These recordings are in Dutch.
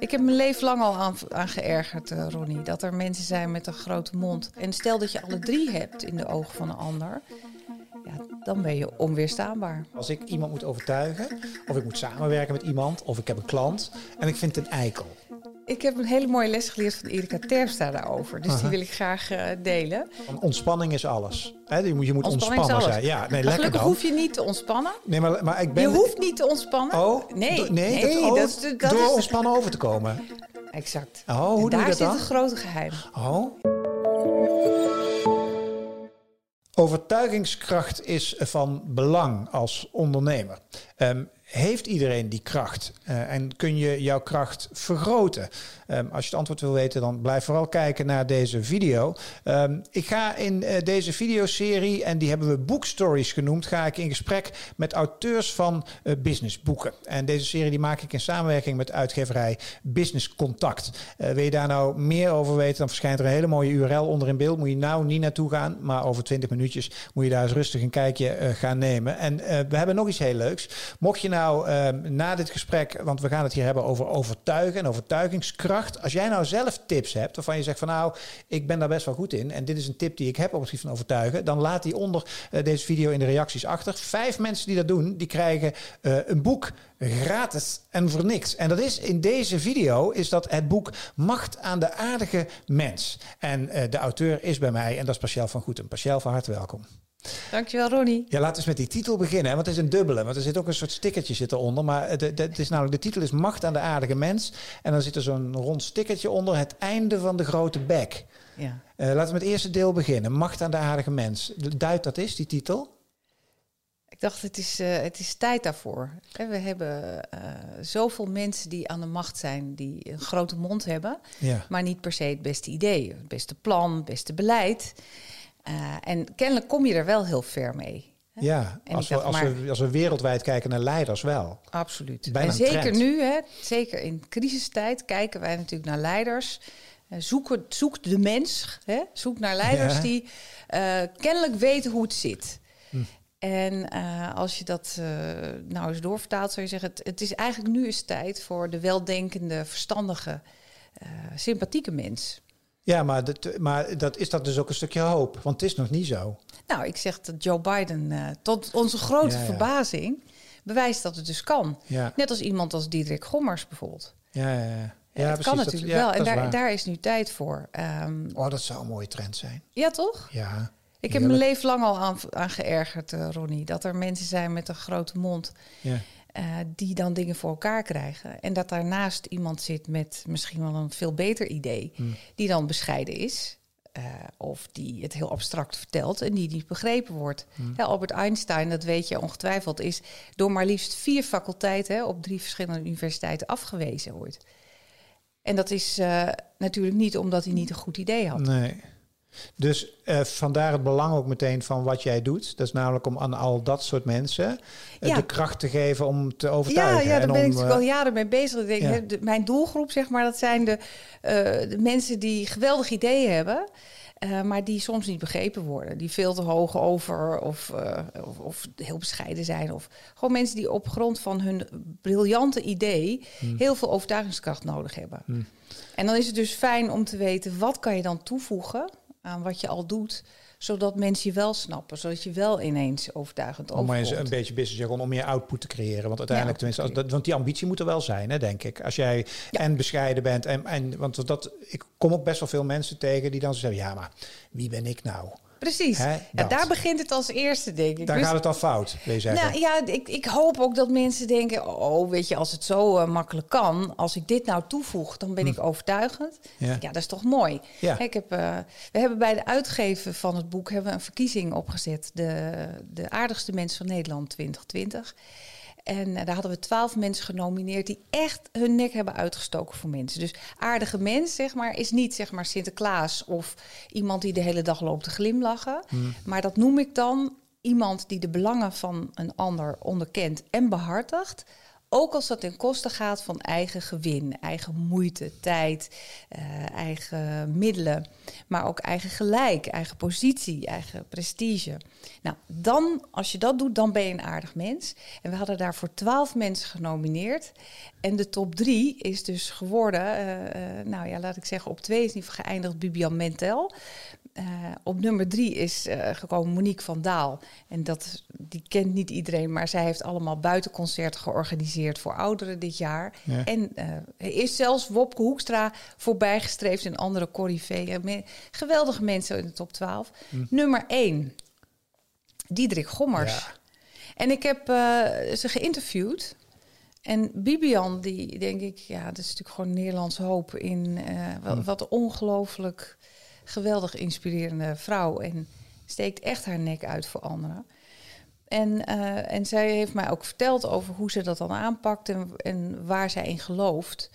Ik heb mijn leven lang al aan, geërgerd, uh, Ronnie. Dat er mensen zijn met een grote mond. En stel dat je alle drie hebt in de ogen van een ander. Ja, dan ben je onweerstaanbaar. Als ik iemand moet overtuigen, of ik moet samenwerken met iemand, of ik heb een klant en ik vind het een eikel. Ik heb een hele mooie les geleerd van Erika Terpstra daarover. Dus die wil ik graag uh, delen. Ontspanning is alles. He, je moet, je moet ontspannen zijn. Ja, nee, lekker gelukkig dan. hoef je niet te ontspannen. Nee, maar, maar ik ben... Je hoeft niet te ontspannen. Oh, nee. nee, nee dat, dat, dat, dat door is... ontspannen over te komen. Exact. Oh, hoe en doe daar je dat zit dan? een grote geheim. Oh. Overtuigingskracht is van belang als ondernemer. Um, heeft iedereen die kracht? Uh, en kun je jouw kracht vergroten? Um, als je het antwoord wil weten, dan blijf vooral kijken naar deze video. Um, ik ga in uh, deze videoserie, en die hebben we boekstories genoemd, ga ik in gesprek met auteurs van uh, businessboeken. En deze serie die maak ik in samenwerking met uitgeverij Business Contact. wil je daar nou meer over weten, dan verschijnt er een hele mooie URL onder in beeld. Moet je nou niet naartoe gaan, maar over 20 minuutjes moet je daar eens rustig een kijkje gaan nemen. En we hebben nog iets heel leuks. Mocht je nou na dit gesprek, want we gaan het hier hebben over overtuigen en overtuigingskracht. Als jij nou zelf tips hebt waarvan je zegt van nou, ik ben daar best wel goed in en dit is een tip die ik heb op het gebied van overtuigen, dan laat die onder uh, deze video in de reacties achter. Vijf mensen die dat doen, die krijgen uh, een boek gratis en voor niks. En dat is in deze video is dat het boek Macht aan de aardige mens. En uh, de auteur is bij mij en dat is Pascal van Goeten. Pascal, van harte welkom. Dankjewel, Ronnie. Ja, laten we eens met die titel beginnen. Want het is een dubbele. Want er zit ook een soort stickertje zit eronder. Maar het, het is namelijk, de titel is Macht aan de aardige mens. En dan zit er zo'n rond stickertje onder. Het einde van de grote bek. Ja. Uh, laten we met het eerste deel beginnen. Macht aan de aardige mens. Duidt dat is, die titel? Ik dacht, het is, uh, het is tijd daarvoor. We hebben uh, zoveel mensen die aan de macht zijn, die een grote mond hebben, ja. maar niet per se het beste idee, het beste plan, het beste beleid. Uh, en kennelijk kom je er wel heel ver mee. Hè? Ja, als, we, als, maar, we, als we wereldwijd kijken naar leiders wel. Absoluut. Bijna en zeker nu, hè, zeker in crisistijd, kijken wij natuurlijk naar leiders. Uh, zoek, zoek de mens, hè, zoek naar leiders Ja. die uh, kennelijk weten hoe het zit. Hm. En als je dat nou eens doorvertaalt, zou je zeggen: het, het is eigenlijk nu eens tijd voor de weldenkende, verstandige, sympathieke mens. Ja, maar, dat, maar dat, is dat dus ook een stukje hoop? Want het is nog niet zo. Nou, ik zeg dat Joe Biden, uh, tot onze grote Ja, ja. verbazing, bewijst dat het dus kan. Ja, Net als iemand als Diederik Gommers bijvoorbeeld. ja, ja. ja. ja het kan precies, natuurlijk dat, ja, wel. En dat is daar, is nu tijd voor. Um, Oh, dat zou een mooie trend zijn. ja, toch? Ja. Ik heb mijn leven lang al aan, aan geërgerd, uh, Ronnie. Dat er mensen zijn met een grote mond. Ja. Uh, die dan dingen voor elkaar krijgen. En dat daarnaast iemand zit met misschien wel een veel beter idee. Hmm. Die dan bescheiden is. Uh, of die het heel abstract vertelt en die niet begrepen wordt. Hmm. Ja, Albert Einstein, dat weet je ongetwijfeld, is door maar liefst vier faculteiten op drie verschillende universiteiten afgewezen ooit. En dat is uh, natuurlijk niet omdat hij niet een goed idee had. Nee. Dus uh, vandaar het belang ook meteen van wat jij doet. Dat is namelijk om aan al dat soort mensen uh, Ja. de kracht te geven om te overtuigen. Ja, ja daar en ben ik natuurlijk eh, al jaren mee bezig. Ik denk, ja. hè, de- mijn doelgroep, zeg maar, dat zijn de, eh, de mensen die geweldige ideeën hebben. eh, maar die soms niet begrepen worden. Die veel te hoog over of, eh, of, of heel bescheiden zijn. Of gewoon mensen die op grond van hun briljante idee Hmm. heel veel overtuigingskracht nodig hebben. En dan is het dus fijn om te weten wat kan je dan toevoegen aan wat je al doet. Zodat mensen je wel snappen. Zodat je wel ineens overtuigend om maar eens overkomt. een beetje business jargon, om meer output te creëren. Want uiteindelijk, Ja, tenminste, als, dat, want die ambitie moet er wel zijn, hè, denk ik. Als jij Ja. en bescheiden bent. En, en, want dat, ik kom ook best wel veel mensen tegen die dan zeggen: ja, maar wie ben ik nou? Precies. Hè, ja, daar begint het als eerste, denk ik. Daar Dus- gaat het al fout, wil je zeggen. nou ja, ik, ik hoop ook dat mensen denken: oh, weet je, als het zo eh, makkelijk kan, als ik dit nou toevoeg, dan ben ik overtuigend. Hm. Ja. Ja. dat is toch mooi. Ja. Hè, Ik heb, eh, we hebben bij de uitgeven van het boek hebben we een verkiezing opgezet: de, de aardigste mens van Nederland 2020. En eh, daar hadden we twaalf mensen genomineerd die echt hun nek hebben uitgestoken voor mensen. Dus aardige mens, zeg maar, is niet zeg maar Sinterklaas of iemand die de hele dag loopt te glimlachen. Maar dat noem ik dan iemand die de belangen van een ander onderkent en behartigt Ook als dat ten koste gaat van eigen gewin, eigen moeite, tijd, eh, eigen middelen, maar ook eigen gelijk, eigen positie, eigen prestige. Nou, dan, als je dat doet, dan ben je een aardig mens. En we hadden daarvoor twaalf mensen genomineerd. En de top drie is dus geworden, eh, eh, nou ja, laat ik zeggen, op twee is niet geëindigd Bibian Mentel. Uh, op nummer drie is uh, gekomen Monique van Daal. En dat, die kent niet iedereen, maar zij heeft allemaal buitenconcerten georganiseerd voor ouderen dit jaar. Ja. En uh, is zelfs Wopke Hoekstra voorbijgestreefd en andere corifeeën. Geweldige mensen in de top 12. Hm. Nummer één, Diederik Gommers. Ja. En ik heb ze geïnterviewd. En Bibian, die denk ik, ja, dat is natuurlijk gewoon Nederlands hoop in wat, hm. wat ongelooflijk geweldig inspirerende vrouw en steekt echt haar nek uit voor anderen. En, uh, en zij heeft mij ook verteld over hoe ze dat dan aanpakt en, en waar zij in gelooft.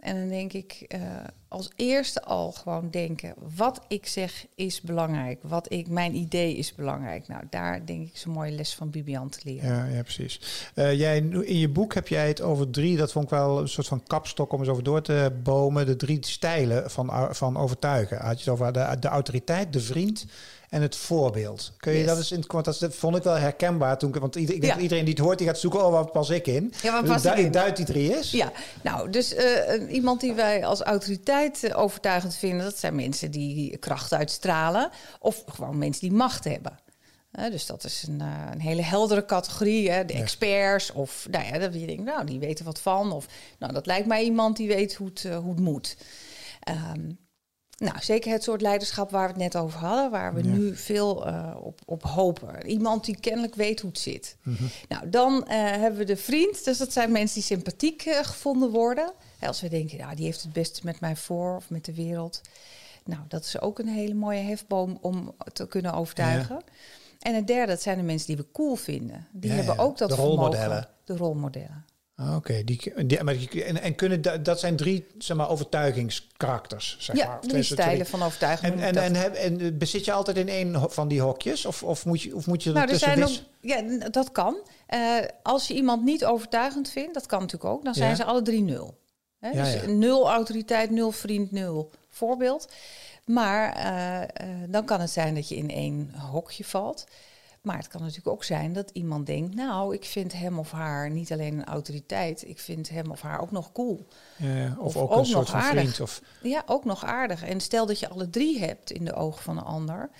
En dan denk ik uh, als eerste al gewoon denken: wat ik zeg is belangrijk. Wat ik, mijn idee is belangrijk. Nou, daar denk ik is een mooie les van Bibian te leren. Ja, ja precies. Uh, jij, in je boek heb jij het over drie, dat vond ik wel een soort van kapstok om eens over door te bomen. De drie stijlen van, van overtuigen. Had je het over de, de autoriteit, de vriend en het voorbeeld. Kun je dat eens in het dat vond ik wel herkenbaar toen want ik denk iedereen die het hoort die gaat zoeken oh wat pas ik in. Ja, wat pas ik in? Duid die drie is. Ja, nou dus uh, iemand die wij als autoriteit uh, overtuigend vinden, dat zijn mensen die kracht uitstralen of gewoon mensen die macht hebben. Uh, dus dat is een, een hele heldere categorie. Hè? De ja. experts of nou ja, dat je denkt, nou die weten wat van of nou dat lijkt mij iemand die weet hoe het, hoe het moet. Um, nou, zeker het soort leiderschap waar we het net over hadden, waar we ja. nu veel uh, op, op hopen. Iemand die kennelijk weet hoe het zit. Mm -hmm. Nou, dan uh, hebben we de vriend. Dus dat zijn mensen die sympathiek uh, gevonden worden. Als we denken, nou, die heeft het beste met mij voor of met de wereld. Nou, dat is ook een hele mooie hefboom om te kunnen overtuigen. Ja. En het derde, dat zijn de mensen die we cool vinden. Die ja, hebben ook dat de rolmodellen. Vermogen, de rolmodellen. Ah, Oké, okay. die, die, en, en kunnen da, dat zijn drie zeg maar, overtuigingskarakters. Zeg ja, maar. drie stijlen van overtuiging. En, en, en, heb, en, bezit je altijd in één van die hokjes? Of, of, moet, je, of moet je nou, er nog, Ja, dat kan. Uh, als je iemand niet overtuigend vindt, dat kan natuurlijk ook, dan zijn ja. ze alle drie nul. Hè? Ja, dus nul autoriteit, nul vriend, nul voorbeeld. Maar uh, uh, dan kan het zijn dat je in één hokje valt. Maar het kan natuurlijk ook zijn dat iemand denkt, nou, ik vind hem of haar niet alleen een autoriteit, ik vind hem of haar ook nog cool. Ja. Of, of, ook, ook een soort van aardig. vriend. Of... Ja, ook nog aardig. En stel dat je alle drie hebt in de ogen van een ander,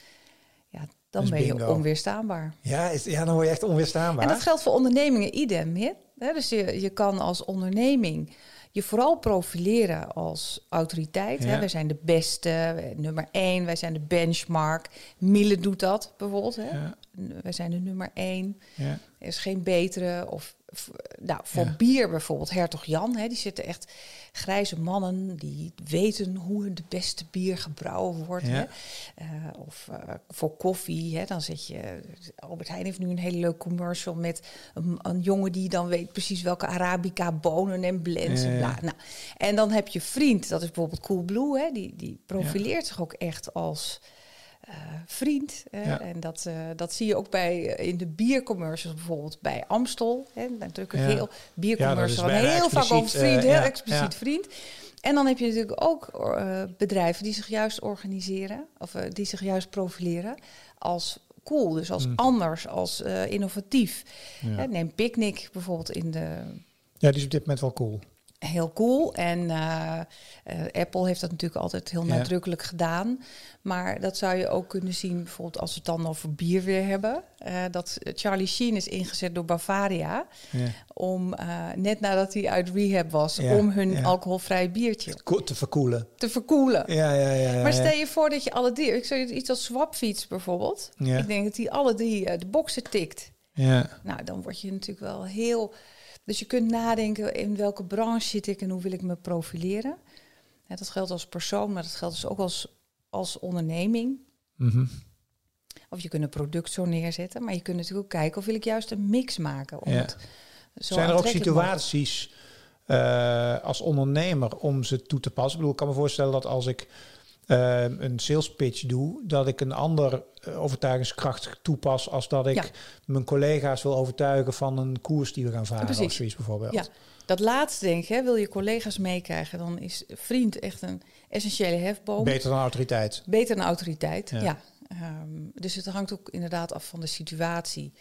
ja, dan Dus ben je onweerstaanbaar. Ja, is, ja, dan word je echt onweerstaanbaar. En dat geldt voor ondernemingen idem. Hè? Dus je, je kan als onderneming je vooral profileren als autoriteit. Ja. Hè? Wij zijn de beste, nummer één, wij zijn de benchmark. Miele doet dat bijvoorbeeld. Hè? Ja. Wij zijn de nummer één. Ja. Er is geen betere. Of, of nou, voor Ja. bier bijvoorbeeld, Hertog Jan, hè, die zitten echt grijze mannen die weten hoe het beste bier gebrouwen wordt. Ja. Hè? Eh, of eh, voor koffie, hè, dan zit je. Albert Heijn heeft nu een hele leuke commercial met een, een jongen die dan weet precies welke Arabica bonen en blends en bla. Nou, en dan heb je vriend, dat is bijvoorbeeld Coolblue, hè, die, die profileert zich ook echt als eh, vriend. hè. Ja. En dat, eh, dat zie je ook bij, eh, in de biercommercials bijvoorbeeld bij Amstel. Hè, natuurlijk een Ja. heel biercommercial. Ja, heel vaak over vriend, heel expliciet vriend. En dan heb je natuurlijk ook bedrijven die zich juist organiseren, of die zich juist profileren als cool, dus als Mm. anders, als innovatief. Neem Picnic bijvoorbeeld in de ja, die is op dit moment wel cool. Heel cool. En eh, eh, Apple heeft dat natuurlijk altijd heel Ja. nadrukkelijk gedaan. Maar dat zou je ook kunnen zien, bijvoorbeeld als we het dan over bier weer hebben. eh, dat Charlie Sheen is ingezet door Bavaria. Ja. Om, net nadat hij uit rehab was, Ja, om hun alcoholvrij biertje Te verkoelen. te verkoelen. Ja, ja, ja. Maar stel je voor dat je alle drie, ik zou iets als Swapfiets bijvoorbeeld. Ja. Ik denk dat die alle drie de boxen tikt. Ja. Nou, dan word je natuurlijk wel heel. Dus je kunt nadenken in welke branche zit ik en hoe wil ik me profileren. Ja, dat geldt als persoon, maar dat geldt dus ook als, als onderneming. Mhm. Of je kunt een product zo neerzetten, maar je kunt natuurlijk ook kijken of wil ik juist een mix maken. Om Ja. het zo Zijn er ook situaties eh, als ondernemer om ze toe te passen? Ik bedoel, ik kan me voorstellen dat als ik uh, een sales pitch doe, dat ik een ander uh, overtuigingskracht toepas als dat ik Ja. mijn collega's wil overtuigen van een koers die we gaan varen Precies. of zoiets bijvoorbeeld. Ja, dat laatste denk ik, hè, wil je collega's meekrijgen, dan is vriend echt een essentiële hefboom. Beter dan autoriteit. Beter dan autoriteit, Ja. ja. Ehm, dus het hangt ook inderdaad af van de situatie.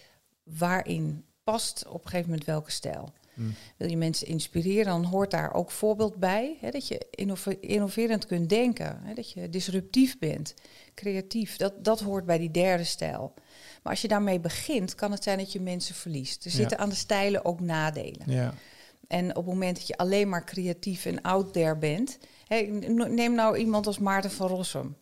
Waarin past op een gegeven moment welke stijl. Hmm. Wil je mensen inspireren, dan hoort daar ook voorbeeld bij. Hè, dat je innove- innoverend kunt denken. Hè, dat je disruptief bent, creatief. Dat, dat hoort bij die derde stijl. Maar als je daarmee begint, kan het zijn dat je mensen verliest. Er Ja. zitten aan de stijlen ook nadelen. Ja. En op het moment dat je alleen maar creatief en out there bent. Hè, neem nou iemand als Maarten van Rossum.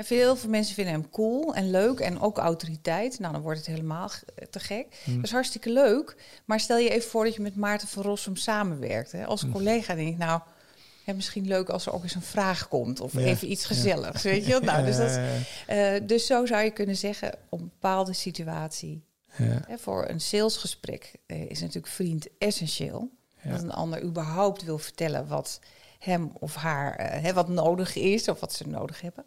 En veel, veel mensen vinden hem cool en leuk en ook autoriteit. Nou, dan wordt het helemaal te gek. Hm. Dat is hartstikke leuk. Maar stel je even voor dat je met Maarten van Rossum samenwerkt. Hè. Als Hm. collega denk ik, nou, hè, misschien leuk als er ook eens een vraag komt. Of Ja, even iets ja. gezelligs, weet je wel. Nou, dus, dat, Eh, dus zo zou je kunnen zeggen, op een bepaalde situatie. ja. Hè, voor een salesgesprek eh, is natuurlijk vriend essentieel. Dat een ander überhaupt wil vertellen wat hem of haar eh, hè, wat nodig is of wat ze nodig hebben.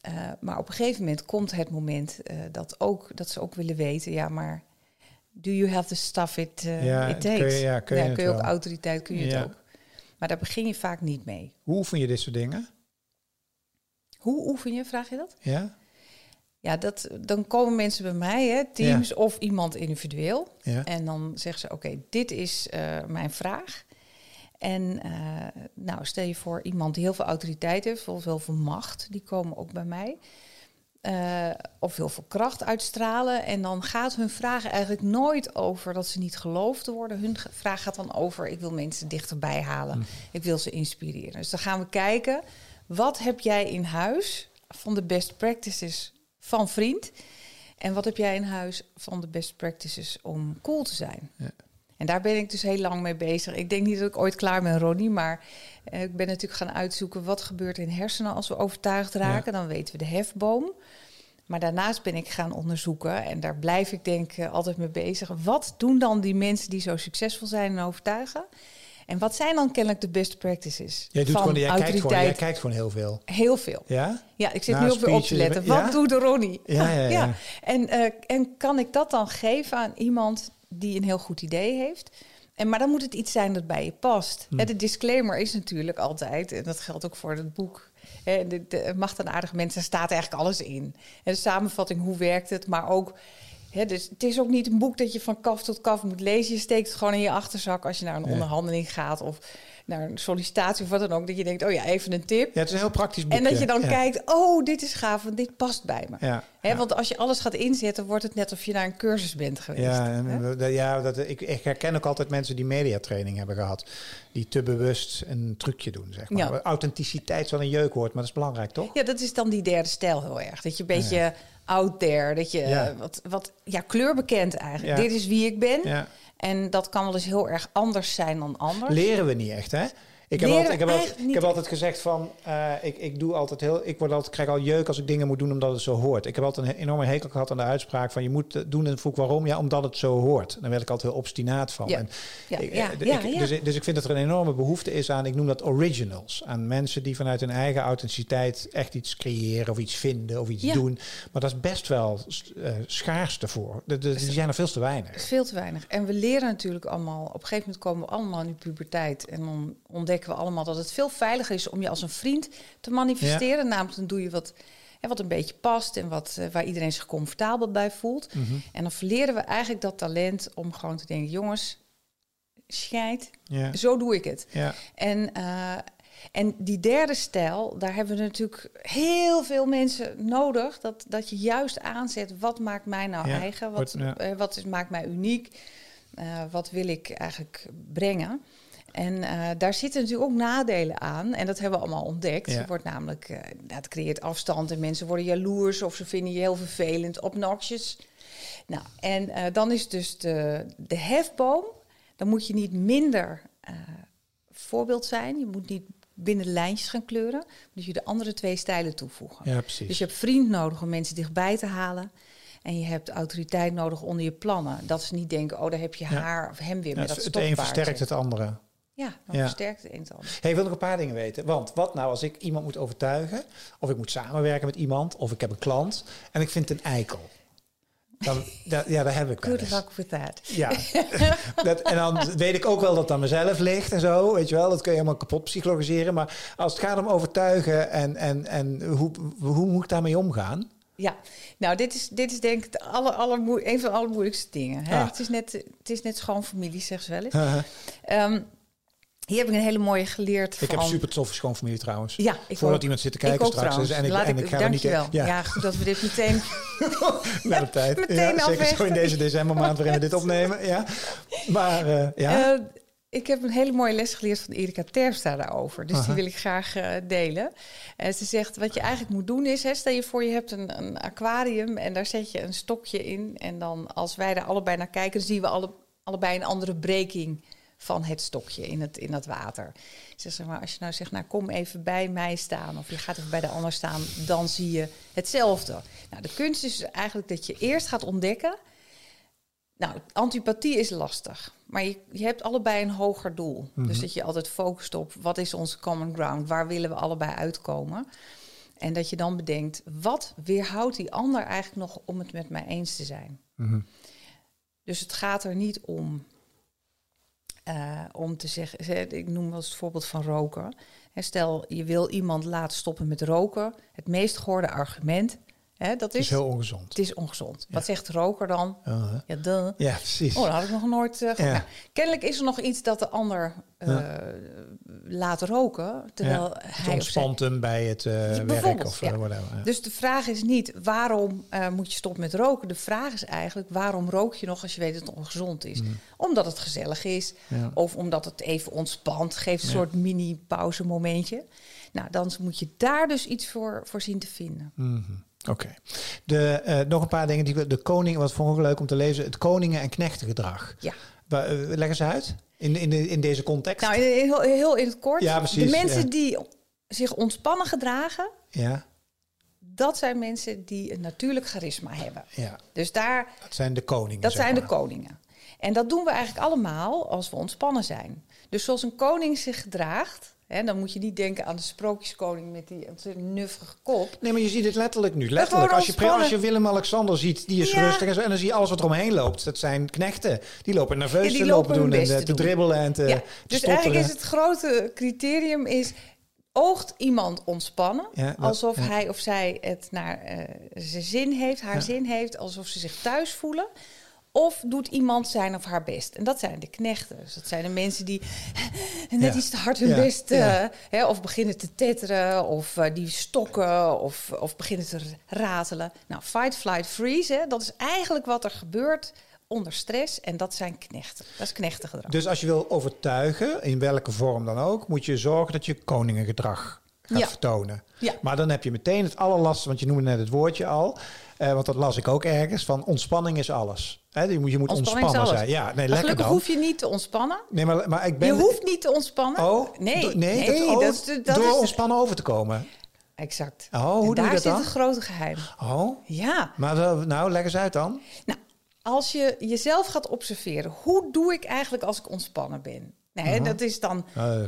Eh, maar op een gegeven moment komt het moment eh, dat, ook, dat ze ook willen weten, ja, maar do you have the stuff it, eh, Ja, it kun je- takes? ja, kun je het ook wel. autoriteit, kun je Ja. het ook. Maar daar begin je vaak niet mee. Hoe oefen je dit soort dingen? Hoe oefen je, vraag je dat? Ja? Ja, dat, dan komen mensen bij mij, hè, teams of iemand individueel. Ja. En dan zeggen ze, oké, dit is mijn vraag. En eh, nou, stel je voor iemand die heel veel autoriteit heeft, of heel veel macht, die komen ook bij mij. Eh, of heel veel kracht uitstralen. En dan gaat hun vraag eigenlijk nooit over dat ze niet geloofd worden. Hun vraag gaat dan over, ik wil mensen dichterbij halen. Hm. Ik wil ze inspireren. Dus dan gaan we kijken, wat heb jij in huis van de best practices van vriend? En wat heb jij in huis van de best practices om cool te zijn? Ja. En daar ben ik dus heel lang mee bezig. Ik denk niet dat ik ooit klaar ben, Ronnie, maar eh, ik ben natuurlijk gaan uitzoeken wat gebeurt in hersenen als we overtuigd raken. Dan weten we de hefboom. Maar daarnaast ben ik gaan onderzoeken, en daar blijf ik denk altijd mee bezig. Wat doen dan die mensen die zo succesvol zijn en overtuigen? En wat zijn dan kennelijk de best practices Jij, doet van gewoon, jij, kijkt gewoon, jij kijkt gewoon heel veel. Heel veel. Ja? Ja, ik zit nu ook weer op te letten. ja? Wat doet de Ronnie? Ja, ja, ja. En, eh, en kan ik dat dan geven aan iemand die een heel goed idee heeft? En, maar dan moet het iets zijn dat bij je past. Hm. Hè, de disclaimer is natuurlijk altijd, en dat geldt ook voor het boek... Hè, de, de Macht en Aardige Mensen, staat eigenlijk alles in. En de samenvatting, hoe werkt het, maar ook... Dus het is ook niet een boek dat je van kaf tot kaf moet lezen. Je steekt het gewoon in je achterzak als je naar een onderhandeling gaat... of naar een sollicitatie of wat dan ook. Dat je denkt, oh ja, even een tip. Ja, het is een heel praktisch boekje. En dat je dan ja. kijkt, oh, dit is gaaf, want dit past bij me. Ja, Hè, ja. Want als je alles gaat inzetten, wordt het net of je naar een cursus bent geweest. Ja, hè? en, ja dat, ik, ik herken ook altijd mensen die mediatraining hebben gehad. Die te bewust een trucje doen, zeg maar. Authenticiteit is wel een jeukwoord, maar dat is belangrijk, toch? Ja, dat is dan die derde stijl heel erg. Dat je een beetje out there, dat je wat, wat ja, kleurbekend eigenlijk. Dit is wie ik ben. Ja. En dat kan wel eens heel erg anders zijn dan anders. Leren we niet echt, hè? Ik heb, altijd, ik, heb altijd, ik heb gezegd van, eh, ik, ik doe altijd heel, ik word altijd, krijg al jeuk als ik dingen moet doen omdat het zo hoort. Ik heb altijd een enorme hekel gehad aan de uitspraak van je moet het doen en vroeg waarom? Ja, omdat het zo hoort. Daar werd ik altijd heel obstinaat van. Ja. En Ja, ik, ja, eh, ja, ik-. Dus, dus ik vind dat er een enorme behoefte is aan, ik noem dat originals. Aan mensen die vanuit hun eigen authenticiteit echt iets creëren of iets vinden of iets Ja. doen. Maar dat is best wel eh schaars ervoor. Die zijn er veel te weinig. Veel te weinig. En we leren natuurlijk allemaal, op een gegeven moment komen we allemaal in de puberteit. En dan ontdekken we allemaal dat het veel veiliger is om je als een vriend te manifesteren. Namelijk dan doe je wat, hè, wat een beetje past en wat, eh, waar iedereen zich comfortabel bij voelt. Mhm. En dan verleren we eigenlijk dat talent om gewoon te denken, jongens, scheid, Ja. zo doe ik het. Ja. En, eh, en die derde stijl, daar hebben we natuurlijk heel veel mensen nodig. Dat, dat je juist aanzet, wat maakt mij nou Ja, eigen? Wat, wordt- ja. eh, wat is, maakt mij uniek? Wat wil ik eigenlijk brengen? En eh, daar zitten natuurlijk ook nadelen aan. En dat hebben we allemaal ontdekt. Ja. Het wordt namelijk, eh, ja, het creëert afstand en mensen worden jaloers of ze vinden je heel vervelend, obnoxious. Nou, en eh, dan is dus de, de hefboom. Dan moet je niet minder eh, voorbeeld zijn. Je moet niet binnen de lijntjes gaan kleuren. Dus je de andere twee stijlen toevoegen. ja, precies. Dus je hebt vriend nodig om mensen dichtbij te halen. En je hebt autoriteit nodig onder je plannen. Dat ze niet denken, oh, daar heb je Ja. haar of hem weer Ja, met het dat het een versterkt het andere. Ja, dan Ja. versterkt het een het ander. Hey, ik wil nog een paar dingen weten. Want wat nou als ik iemand moet overtuigen, of ik moet samenwerken met iemand, of ik heb een klant en ik vind een eikel? Dan, da- ja, daar heb ik Good luck with that. Ja, dat, en dan weet ik ook wel dat het aan mezelf ligt en zo, weet je wel. Dat kun je helemaal kapot psychologiseren. Maar als het gaat om overtuigen en, en, en hoe, hoe moet ik daarmee omgaan? Ja, nou, dit is, dit is denk ik aller, een van de allermoeilijkste dingen. Hè? Ah. Het, is net, het is net schoonfamilie, zegt ze wel eens. Ehm, hier heb ik een hele mooie geleerd Ik van... heb super toffe schoonfamilie trouwens. Ja, ik Voordat ook. iemand zit te kijken straks. trouwens. en ik, Laat en ik ga er niet dankjewel. Ja, Ja. goed dat we dit meteen... naar de tijd. meteen ja, zeker zo in deze decembermaand waarin we dit opnemen. Ja. Maar eh, ja. Eh, ik heb een hele mooie les geleerd van Erika Terpstra daarover. Dus Aha. die wil ik graag eh, delen. En ze zegt, wat je eigenlijk moet doen is... Hè, stel je voor, je hebt een, een aquarium en daar zet je een stokje in. En dan als wij daar allebei naar kijken... zien we alle, allebei een andere breking van het stokje in het, in dat water. Ze zegt, maar als je nou zegt, nou kom even bij mij staan... of je gaat even bij de ander staan, dan zie je hetzelfde. Nou, de kunst is dus eigenlijk dat je eerst gaat ontdekken... Nou, antipathie is lastig. Maar je, je hebt allebei een hoger doel. Dus dat je altijd focust op wat is onze common ground? Waar willen we allebei uitkomen? En dat je dan bedenkt, wat weerhoudt die ander eigenlijk nog om het met mij eens te zijn? Mhm. Dus het gaat er niet om, om te zeggen, ze- ik noem wel eens het voorbeeld van roken. Stel, je wil iemand laten stoppen met roken. Het meest gehoorde argument, hè, dat Het is, is heel ongezond. het is ongezond. Wat zegt roker dan? Uh, Ja, ja, precies. Oh, dat had ik nog nooit uh, Ja. nou, Kennelijk is er nog iets dat de ander uh, laat roken, terwijl hij Het ontspant hem bij het uh, werk of whatever. Dus de vraag is niet waarom moet je stoppen met roken. De vraag is eigenlijk waarom rook je nog als je weet dat het ongezond is. Mm. Omdat het gezellig is of omdat het even ontspant, geeft een soort mini pauze momentje. Nou, dan moet je daar dus iets voor, voor zien te vinden. Mhm. Oké. De eh, Nog een paar dingen. Die we, de koning, wat vond ik ook leuk om te lezen. Het koningen- en knechtengedrag. Ja. Eh, leggen ze uit in, in, de, in deze context? Nou, heel, heel in het kort. Ja, precies, de mensen ja. die zich ontspannen gedragen, ja, dat zijn mensen die een natuurlijk charisma hebben. ja, Dus daar, dat zijn de koningen. dat zijn de koningen. En dat doen we eigenlijk allemaal als we ontspannen zijn. Dus zoals een koning zich gedraagt, hè, dan moet je niet denken aan de sprookjeskoning met die ontzettend nuffige kop. Nee, maar je ziet het letterlijk nu. Letterlijk. Als je, als je Willem-Alexander ziet, die is Ja. rustig en zo. En dan zie je alles wat eromheen loopt. Dat zijn knechten. Die lopen nerveus Ja, die te lopen doen en eh, te te doen. dribbelen en te, ja, te dus stotteren. eigenlijk is het grote criterium is, oogt iemand ontspannen, dat- alsof hij of zij het naar eh, zijn zin heeft, haar zin heeft, alsof ze zich thuis voelen. Of doet iemand zijn of haar best? En dat zijn de knechten. Dus dat zijn de mensen die net Ja. iets te hard hun best... eh, hè, of beginnen te tetteren, of eh, die stokken, of, of beginnen te ratelen. Nou, fight, flight, freeze, hè, dat is eigenlijk wat er gebeurt onder stress. En dat zijn knechten. Dat is knechtengedrag. Dus als je wil overtuigen, in welke vorm dan ook, moet je zorgen dat je koningengedrag gaat Ja. vertonen. Ja. Maar dan heb je meteen het allerlastigste, want je noemde net het woordje al. Eh, want dat las ik ook ergens, van ontspanning is alles. Hè, je moet, je moet ontspannen zijn. Ja, nee, Maar lekker gelukkig dan. hoef je niet te ontspannen. Nee, maar, maar ik ben... Je hoeft niet te ontspannen. Oh, nee, nee, dat, nee, oh, dat dat door is ontspannen over te komen. Exact. Oh, hoe En doe daar je dat zit het grote geheim. Oh, Ja. maar wel- nou, leg eens uit dan. Nou, als je jezelf gaat observeren, hoe doe ik eigenlijk als ik ontspannen ben? Nee, Mhm. dat is dan, Eh,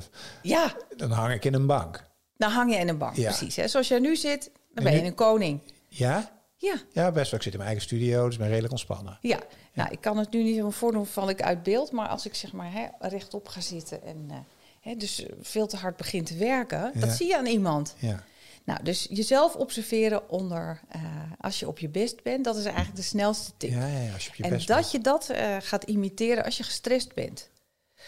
ja, dan hang ik in een bank. dan hang je in een bank. Ja. Precies. Hè? Zoals jij nu zit, dan En ben je een koning. Ja? Ja, Ja, best wel. Ik zit in mijn eigen studio, dus ik ben redelijk ontspannen. ja. Nou, ik kan het nu niet helemaal voordoen, val ik uit beeld. Maar als ik zeg maar hè, rechtop ga zitten en eh, hè, dus eh, veel te hard begin te werken, Ja. dat zie je aan iemand. Ja. Nou, dus jezelf observeren onder, eh, als je op je best bent, dat is eigenlijk de snelste tip. Ja, ja, ja, als je op je en best dat bent. je dat gaat imiteren als je gestrest bent.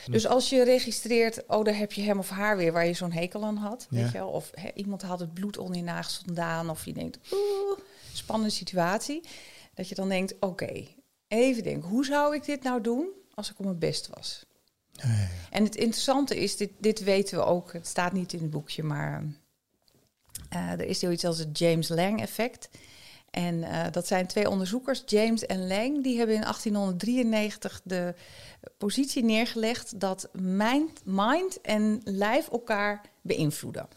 Hm. Dus als je registreert, oh, daar heb je hem of haar weer waar je zo'n hekel aan had. Ja. Weet je wel? Of iemand haalt het bloed onder je nagels vandaan. Of je denkt, oeh, spannende situatie. Dat je dan denkt, oké, even denken, hoe zou ik dit nou doen als ik op mijn best was? En het interessante is, dit, dit weten we ook, het staat niet in het boekje, maar eh, er is zoiets als het James Lang effect. En eh, dat zijn twee onderzoekers, James en Lang, die hebben in 1893 de positie neergelegd dat mind, mind en lijf elkaar beïnvloeden.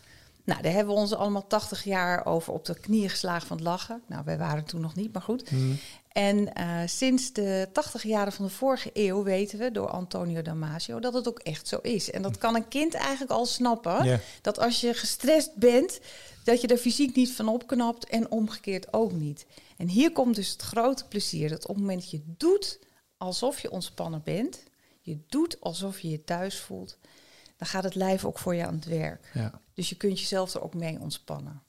Nou, daar hebben we ons allemaal 80 jaar over op de knieën geslagen van het lachen. Nou, wij waren toen nog niet, maar goed. Hmm. En eh, sinds de 80 jaren van de vorige eeuw weten we door Antonio Damasio dat het ook echt zo is. En dat kan een kind eigenlijk al snappen. Dat als je gestrest bent, dat je er fysiek niet van opknapt en omgekeerd ook niet. En hier komt dus het grote plezier. Dat op het moment dat je doet alsof je ontspannen bent, je doet alsof je je thuis voelt, dan gaat het lijf ook voor je aan het werk. Ja. Dus je kunt jezelf er ook mee ontspannen.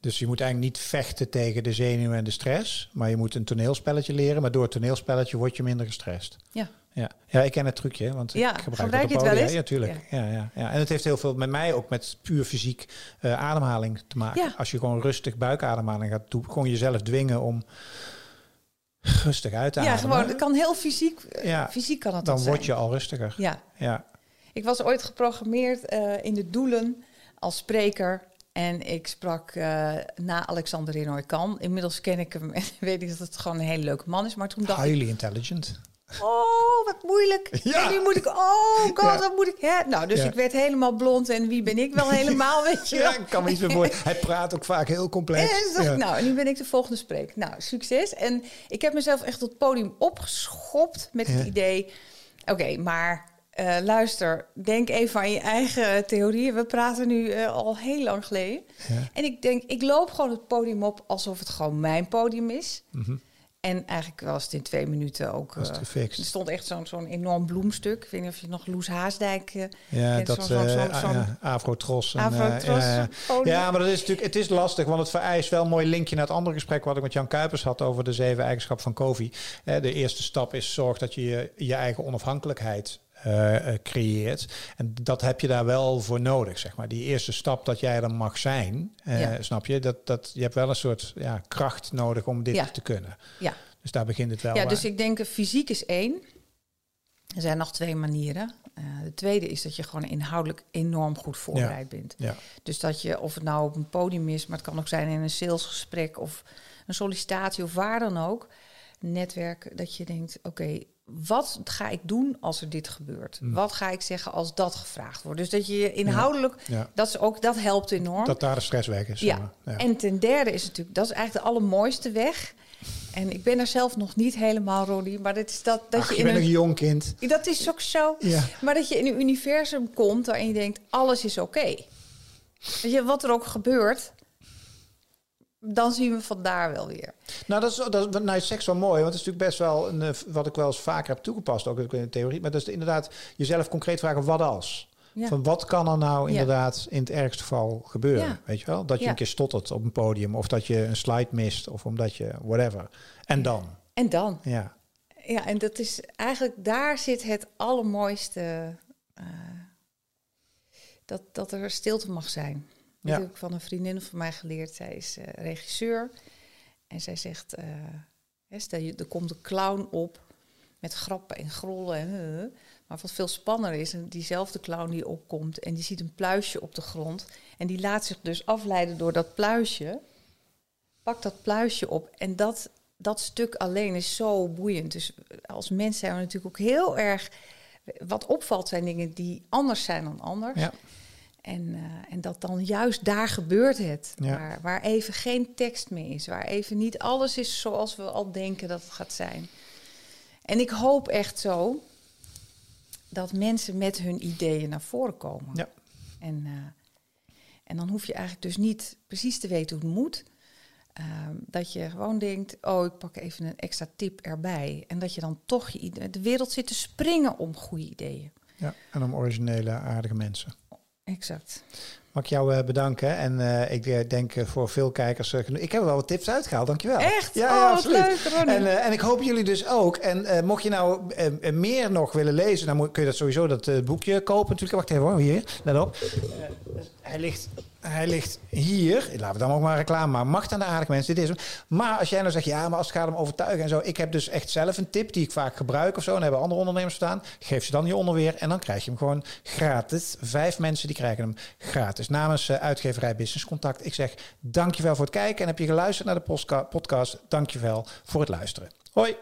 Dus je moet eigenlijk niet vechten tegen de zenuwen en de stress, maar je moet een toneelspelletje leren. Maar door het toneelspelletje word je minder gestrest. Ja. Ja, ja ik ken het trucje, want Ja, ik gebruik, gebruik je op het wel eens? Ja, tuurlijk. Ja. Ja, ja, En het heeft heel veel met mij ook met puur fysiek eh, ademhaling te maken. Ja. Als je gewoon rustig buikademhaling gaat doen, gewoon jezelf dwingen om rustig uit te Ja, ademen. gewoon, het kan heel fysiek, eh, Ja, fysiek kan het dan word je al rustiger. Ja, Ja. Ik was ooit geprogrammeerd eh, in de doelen als spreker. En ik sprak eh, na Alexander Renoy Kan. Inmiddels ken ik hem en weet ik dat het gewoon een hele leuke man is. Maar toen dacht ik, Highly intelligent. oh, wat moeilijk. Ja. En nu moet ik, oh god, Ja. wat moet ik... Hè? Nou, dus Ja. ik werd helemaal blond. En wie ben ik wel helemaal, weet je wel. Ja, ik kan me iets meer voor. Hij praat ook vaak heel complex. En dacht nou, en nu ben ik de volgende spreker. Nou, succes. En ik heb mezelf echt op het podium opgeschopt met het idee... Oké, maar eh, luister, denk even aan je eigen theorieën. We praten nu eh, al heel lang geleden. Ja. En ik denk, ik loop gewoon het podium op alsof het gewoon mijn podium is. Mhm. En eigenlijk was het in twee minuten ook... Was het eh, er stond echt zo'n zo'n enorm bloemstuk. Ik weet niet of je nog Loes Haasdijk... Ja, dat zo'n- zo'n ja, Afrotros. en, Afrotros ja. maar dat is natuurlijk, het is lastig, want het vereist wel een mooi linkje naar het andere gesprek wat ik met Jan Kuipers had over de zeven eigenschappen van Kofi. Eh, de eerste stap is zorg dat je je, je eigen onafhankelijkheid eh, eh, creëert. En dat heb je daar wel voor nodig, zeg maar. Die eerste stap dat jij er mag zijn, eh, Ja. snap je? Dat, dat, je hebt wel een soort ja, kracht nodig om dit Ja. te kunnen. Ja. Dus daar begint het wel Ja, dus ik denk fysiek is één. Er zijn nog twee manieren. De tweede is dat je gewoon inhoudelijk enorm goed voorbereid bent. Ja. Dus dat je, of het nou op een podium is, maar het kan ook zijn in een salesgesprek of een sollicitatie of waar dan ook. Netwerk, dat je denkt, oké, wat ga ik doen als er dit gebeurt? Mm. Wat ga ik zeggen als dat gevraagd wordt? Dus dat je inhoudelijk, Ja. dat, is ook, dat helpt enorm. Dat daar de stress weg is. Ja. ja. En ten derde is natuurlijk, dat is eigenlijk de allermooiste weg. En ik ben er zelf nog niet helemaal, Roddy, maar dat is dat, dat Ach, je je in een... een jong kind. Dat is ook zo. Maar dat je in een universum komt waarin je denkt, alles is oké. Weet je, wat er ook gebeurt, dan zien we vandaar wel weer. Nou, dat is, dat is nou, seks wel mooi, want het is natuurlijk best wel een, eh, wat ik wel eens vaker heb toegepast, ook in de theorie. Maar dat is inderdaad jezelf concreet vragen, wat als? Ja. Van wat kan er nou Ja. inderdaad in het ergste geval gebeuren? Ja. Weet je wel? Dat je een keer stottert op een podium, of dat je een slide mist, of omdat je whatever. En dan, En dan? ja. Ja, en dat is eigenlijk, daar zit het allermooiste, eh, dat, dat er stilte mag zijn. Dat Ja. heb ik van een vriendin van mij geleerd. Zij is eh, regisseur. En zij zegt, hè, stel je, er komt een clown op met grappen en grollen. En, eh, maar wat veel spannender is, diezelfde clown die opkomt en die ziet een pluisje op de grond. En die laat zich dus afleiden door dat pluisje. Pak dat pluisje op. En dat, dat stuk alleen is zo boeiend. Dus als mens zijn we natuurlijk ook heel erg... Wat opvalt zijn dingen die anders zijn dan anders. Ja. En, eh, en dat dan juist daar gebeurt het. Ja. Waar, waar even geen tekst meer is. Waar even niet alles is zoals we al denken dat het gaat zijn. En ik hoop echt zo dat mensen met hun ideeën naar voren komen. Ja. En, eh, en dan hoef je eigenlijk dus niet precies te weten hoe het moet. Ehm, dat je gewoon denkt, oh, ik pak even een extra tip erbij. En dat je dan toch je de wereld zit te springen om goede ideeën. ja. En om originele, aardige mensen. Exact. Mag ik jou eh, bedanken. En eh, ik eh, denk voor veel kijkers... eh, ik heb er wel wat tips uitgehaald, dankjewel. Echt? Ja, oh, ja, absoluut. leuk. En, eh, en ik hoop jullie dus ook. En eh, mocht je nou meer nog willen lezen, dan moet, kun je dat sowieso dat boekje kopen. Natuurlijk, wacht even hoor, hier, let op. Dus hij, ligt, hij ligt hier. Laten we dan ook maar reclame maken. Macht aan de aardige mensen, dit is hem. Maar als jij nou zegt, ja, maar als het gaat om overtuigen en zo. Ik heb dus echt zelf een tip die ik vaak gebruik of zo. En hebben andere ondernemers staan. Geef ze dan hieronder weer en dan krijg je hem gewoon gratis. Vijf mensen die krijgen hem gratis. Namens eh, uitgeverij Business Contact. Ik zeg dankjewel voor het kijken. En heb je geluisterd naar de podcast, dankjewel voor het luisteren. Hoi!